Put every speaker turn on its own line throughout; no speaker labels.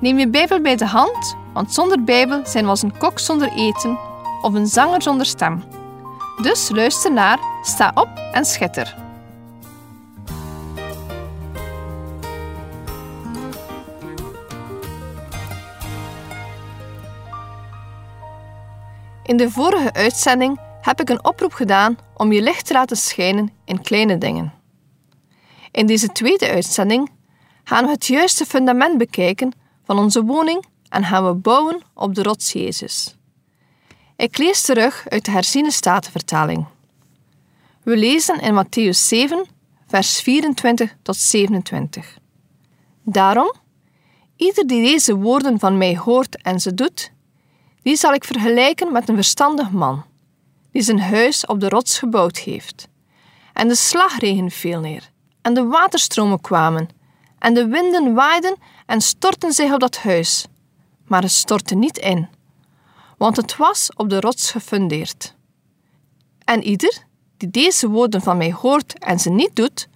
Neem je Bijbel bij de hand, want zonder Bijbel zijn we als een kok zonder eten of een zanger zonder stem. Dus luister naar, sta op en schitter. In de vorige uitzending heb ik een oproep gedaan om je licht te laten schijnen in kleine dingen. In deze tweede uitzending gaan we het juiste fundament bekijken van onze woning en gaan we bouwen op de rots Jezus. Ik lees terug uit de herziene statenvertaling. We lezen in Matthäus 7, vers 24 tot 27. Daarom, ieder die deze woorden van mij hoort en ze doet, die zal ik vergelijken met een verstandig man, die zijn huis op de rots gebouwd heeft. En de slagregen viel neer, en de waterstromen kwamen, en de winden waaiden en stortten zich op dat huis. Maar het stortte niet in, want het was op de rots gefundeerd. En ieder die deze woorden van mij hoort en ze niet doet,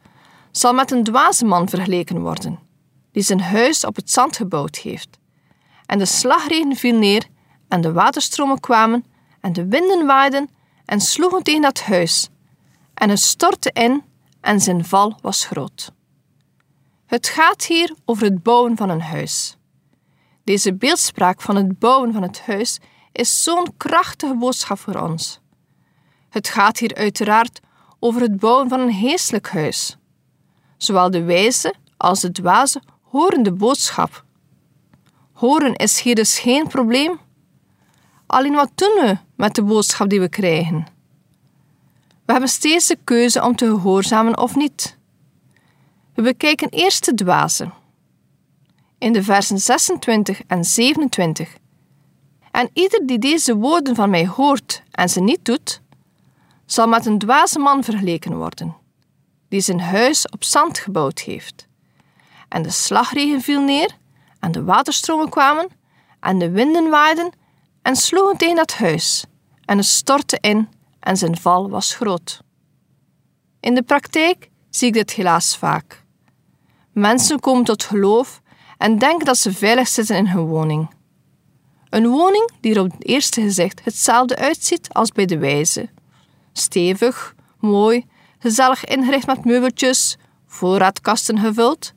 zal met een dwaze man vergeleken worden, die zijn huis op het zand gebouwd heeft. En de slagregen viel neer, en de waterstromen kwamen, en de winden waaiden en sloegen tegen dat huis. En het stortte in, en zijn val was groot. Het gaat hier over het bouwen van een huis. Deze beeldspraak van het bouwen van het huis is zo'n krachtige boodschap voor ons. Het gaat hier uiteraard over het bouwen van een geestelijk huis. Zowel de wijze als de dwaze horen de boodschap. Horen is hier dus geen probleem. Alleen wat doen we met de boodschap die we krijgen? We hebben steeds de keuze om te gehoorzamen of niet. We bekijken eerst de dwaze. In de versen 26 en 27. En ieder die deze woorden van mij hoort en ze niet doet, zal met een dwaze man vergeleken worden, die zijn huis op zand gebouwd heeft. En de slagregen viel neer, en de waterstromen kwamen, en de winden waaiden en sloegen tegen dat huis, en het stortte in, en zijn val was groot. In de praktijk zie ik dit helaas vaak. Mensen komen tot geloof en denken dat ze veilig zitten in hun woning. Een woning die er op het eerste gezicht hetzelfde uitziet als bij de wijze. Stevig, mooi, gezellig ingericht met meubeltjes, voorraadkasten gevuld,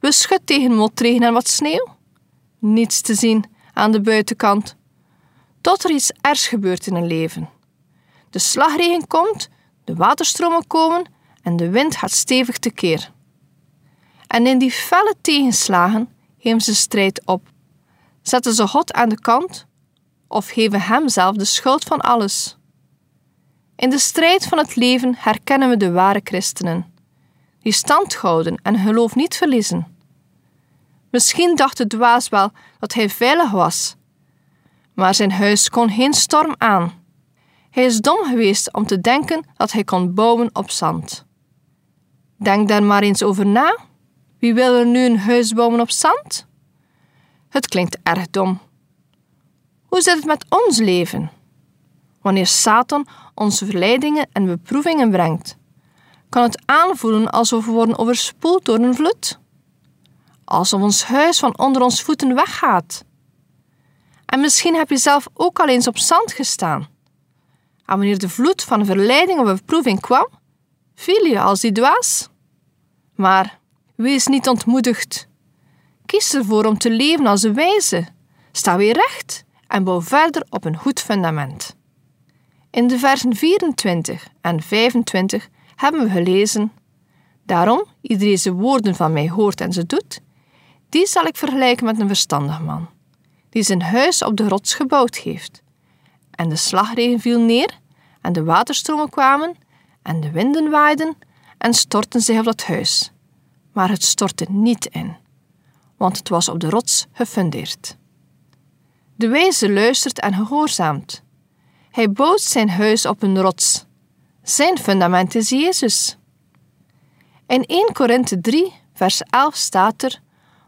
beschut tegen motregen en wat sneeuw. Niets te zien aan de buitenkant. Tot er iets ergs gebeurt in een leven. De slagregen komt, de waterstromen komen en de wind gaat stevig tekeer. En in die felle tegenslagen geven ze strijd op. Zetten ze God aan de kant of geven Hem zelf de schuld van alles. In de strijd van het leven herkennen we de ware christenen, die stand houden en geloof niet verliezen. Misschien dacht de dwaas wel dat hij veilig was, maar zijn huis kon geen storm aan. Hij is dom geweest om te denken dat hij kon bouwen op zand. Denk daar maar eens over na. Wie wil er nu een huis bouwen op zand? Het klinkt erg dom. Hoe zit het met ons leven? Wanneer Satan onze verleidingen en beproevingen brengt, kan het aanvoelen alsof we worden overspoeld door een vloed. Alsof ons huis van onder ons voeten weggaat. En misschien heb je zelf ook al eens op zand gestaan. En wanneer de vloed van verleiding of beproeving kwam, viel je als die dwaas. Maar Wees niet ontmoedigd. Kies ervoor om te leven als een wijze. Sta weer recht en bouw verder op een goed fundament. In de versen 24 en 25 hebben we gelezen: Daarom, iedereen deze woorden van mij hoort en ze doet, die zal ik vergelijken met een verstandig man, die zijn huis op de rots gebouwd heeft. En de slagregen viel neer, en de waterstromen kwamen, en de winden waaiden en stortten zich op dat huis maar het stortte niet in, want het was op de rots gefundeerd. De wijze luistert en gehoorzaamt. Hij bouwt zijn huis op een rots. Zijn fundament is Jezus. In 1 Korinthe 3, vers 11 staat er: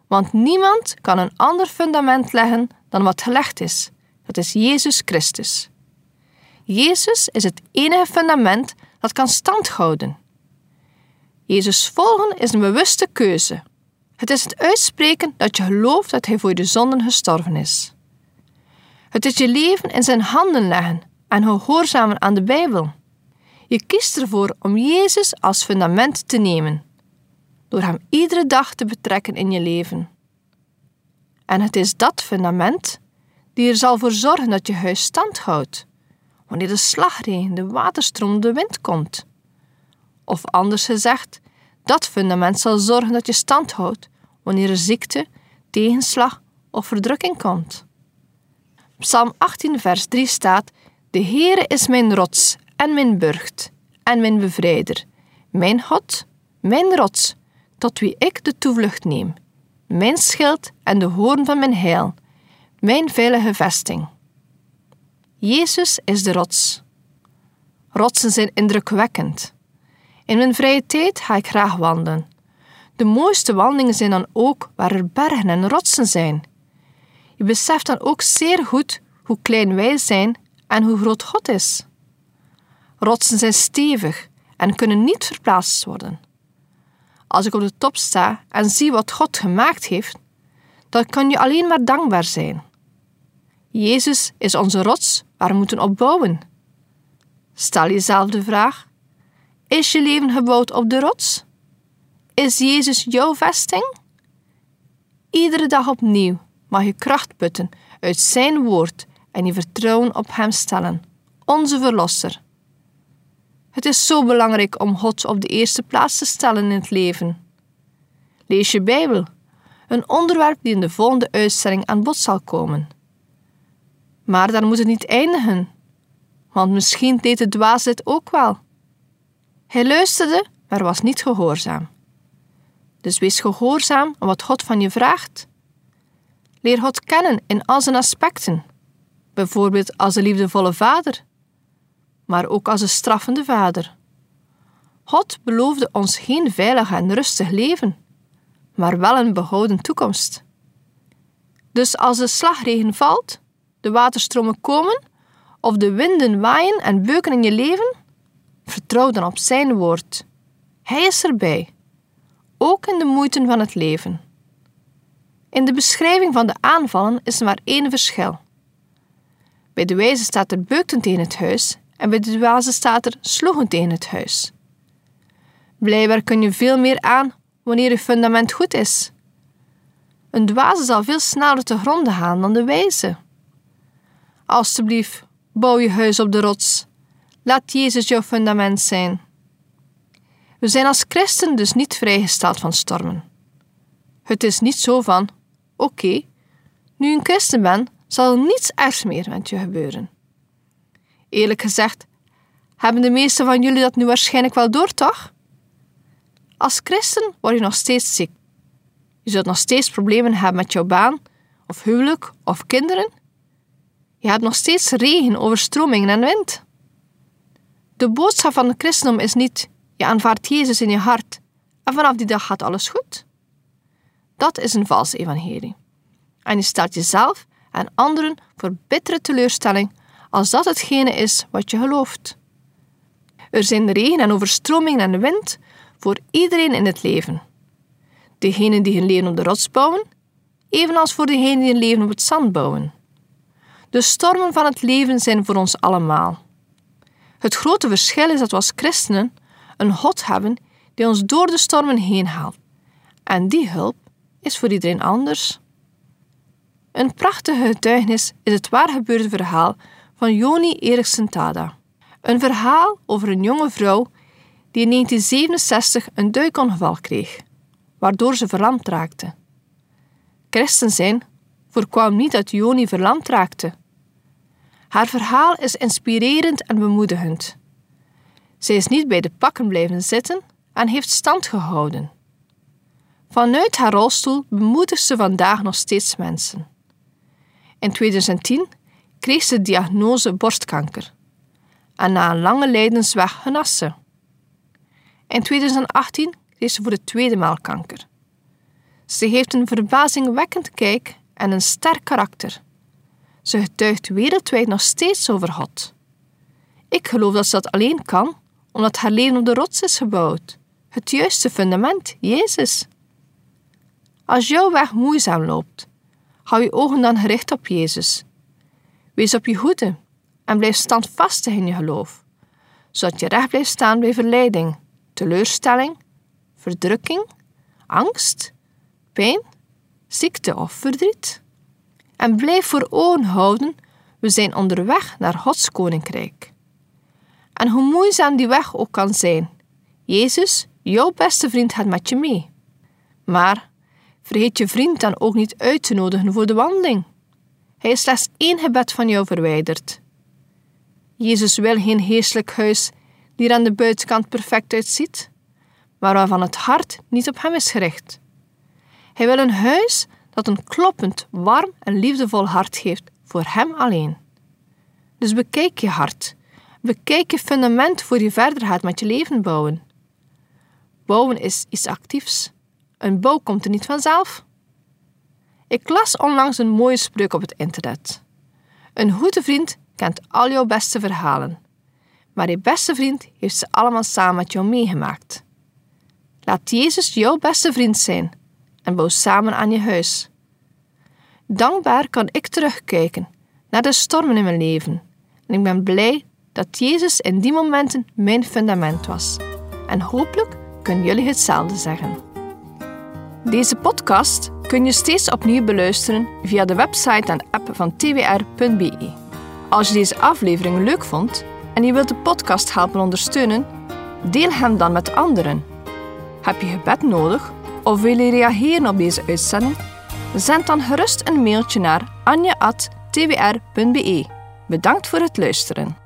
Want niemand kan een ander fundament leggen dan wat gelegd is. Dat is Jezus Christus. Jezus is het enige fundament dat kan standhouden. Jezus volgen is een bewuste keuze. Het is het uitspreken dat je gelooft dat Hij voor je zonden gestorven is. Het is je leven in zijn handen leggen en gehoorzamen aan de Bijbel. Je kiest ervoor om Jezus als fundament te nemen, door Hem iedere dag te betrekken in je leven. En het is dat fundament die er zal voor zorgen dat je huis stand houdt, wanneer de slagregen, de waterstroom, de wind komt. Of anders gezegd, dat fundament zal zorgen dat je stand houdt wanneer er ziekte, tegenslag of verdrukking komt. Psalm 18, vers 3 staat: De Heere is mijn rots en mijn burcht en mijn bevrijder, mijn God, mijn rots, tot wie ik de toevlucht neem, mijn schild en de hoorn van mijn heil, mijn veilige vesting. Jezus is de rots. Rotsen zijn indrukwekkend. In mijn vrije tijd ga ik graag wandelen. De mooiste wandelingen zijn dan ook waar er bergen en rotsen zijn. Je beseft dan ook zeer goed hoe klein wij zijn en hoe groot God is. Rotsen zijn stevig en kunnen niet verplaatst worden. Als ik op de top sta en zie wat God gemaakt heeft, dan kan je alleen maar dankbaar zijn. Jezus is onze rots waar we moeten opbouwen. Stel jezelf de vraag: is je leven gebouwd op de rots? Is Jezus jouw vesting? Iedere dag opnieuw mag je kracht putten uit Zijn woord en je vertrouwen op Hem stellen, onze Verlosser. Het is zo belangrijk om God op de eerste plaats te stellen in het leven. Lees je Bijbel, een onderwerp die in de volgende uitzending aan bod zal komen. Maar dan moet het niet eindigen, want misschien deed de dwaas dit ook wel. Hij luisterde, maar was niet gehoorzaam. Dus wees gehoorzaam aan wat God van je vraagt. Leer God kennen in al zijn aspecten, bijvoorbeeld als een liefdevolle vader, maar ook als een straffende vader. God beloofde ons geen veilig en rustig leven, maar wel een behouden toekomst. Dus als de slagregen valt, de waterstromen komen of de winden waaien en beuken in je leven, vertrouw dan op Zijn woord. Hij is erbij, ook in de moeite van het leven. In de beschrijving van de aanvallen is er maar één verschil. Bij de wijze staat er beukten tegen het huis en bij de dwaze staat er sloegen tegen het huis. Blijkbaar kun je veel meer aan wanneer je fundament goed is. Een dwaze zal veel sneller te gronden gaan dan de wijze. Alsjeblieft, bouw je huis op de rots. Laat Jezus jouw fundament zijn. We zijn als christen dus niet vrijgesteld van stormen. Het is niet zo van: oké, nu je een christen ben, zal niets ergs meer met je gebeuren. Eerlijk gezegd, hebben de meesten van jullie dat nu waarschijnlijk wel door, toch? Als christen word je nog steeds ziek. Je zult nog steeds problemen hebben met jouw baan, of huwelijk, of kinderen. Je hebt nog steeds regen, overstromingen en wind. De boodschap van het christendom is niet: je aanvaardt Jezus in je hart en vanaf die dag gaat alles goed. Dat is een vals evangelie. En je stelt jezelf en anderen voor bittere teleurstelling als dat hetgene is wat je gelooft. Er zijn regen en overstromingen en wind voor iedereen in het leven. Degenen die hun leven op de rots bouwen, evenals voor degenen die hun leven op het zand bouwen. De stormen van het leven zijn voor ons allemaal. Het grote verschil is dat we als christenen een God hebben die ons door de stormen heen haalt. En die hulp is voor iedereen anders. Een prachtige getuigenis is het waargebeurde verhaal van Joni Eriksen Tada. Een verhaal over een jonge vrouw die in 1967 een duikongeval kreeg, waardoor ze verlamd raakte. Christen zijn voorkwam niet dat Joni verlamd raakte. Haar verhaal is inspirerend en bemoedigend. Zij is niet bij de pakken blijven zitten en heeft stand gehouden. Vanuit haar rolstoel bemoedigt ze vandaag nog steeds mensen. In 2010 kreeg ze de diagnose borstkanker. En na een lange lijdensweg genas ze. In 2018 kreeg ze voor de tweede maal kanker. Ze heeft een verbazingwekkend kijk en een sterk karakter. Ze getuigt wereldwijd nog steeds over God. Ik geloof dat ze dat alleen kan omdat haar leven op de rots is gebouwd. Het juiste fundament, Jezus. Als jouw weg moeizaam loopt, hou je ogen dan gericht op Jezus. Wees op je hoede en blijf standvastig in je geloof, zodat je recht blijft staan bij verleiding, teleurstelling, verdrukking, angst, pijn, ziekte of verdriet. En blijf voor ogen houden, we zijn onderweg naar Gods koninkrijk. En hoe moeizaam die weg ook kan zijn, Jezus, jouw beste vriend, gaat met je mee. Maar vergeet je vriend dan ook niet uit te nodigen voor de wandeling. Hij is slechts één gebed van jou verwijderd. Jezus wil geen heerselijk huis die er aan de buitenkant perfect uitziet, maar waarvan het hart niet op hem is gericht. Hij wil een huis dat een kloppend, warm en liefdevol hart geeft voor hem alleen. Dus bekijk je hart, bekijk je fundament voor je verder gaat met je leven bouwen. Bouwen is iets actiefs. Een bouw komt er niet vanzelf. Ik las onlangs een mooie spreuk op het internet. Een goede vriend kent al jouw beste verhalen, maar je beste vriend heeft ze allemaal samen met jou meegemaakt. Laat Jezus jouw beste vriend zijn en bouw samen aan je huis. Dankbaar kan ik terugkijken naar de stormen in mijn leven en ik ben blij dat Jezus in die momenten mijn fundament was. En hopelijk kunnen jullie hetzelfde zeggen. Deze podcast kun je steeds opnieuw beluisteren via de website en app van twr.be. Als je deze aflevering leuk vond en je wilt de podcast helpen ondersteunen, deel hem dan met anderen. Heb je gebed nodig of wil je reageren op deze uitzending? Zend dan gerust een mailtje naar anja.twr.be. Bedankt voor het luisteren.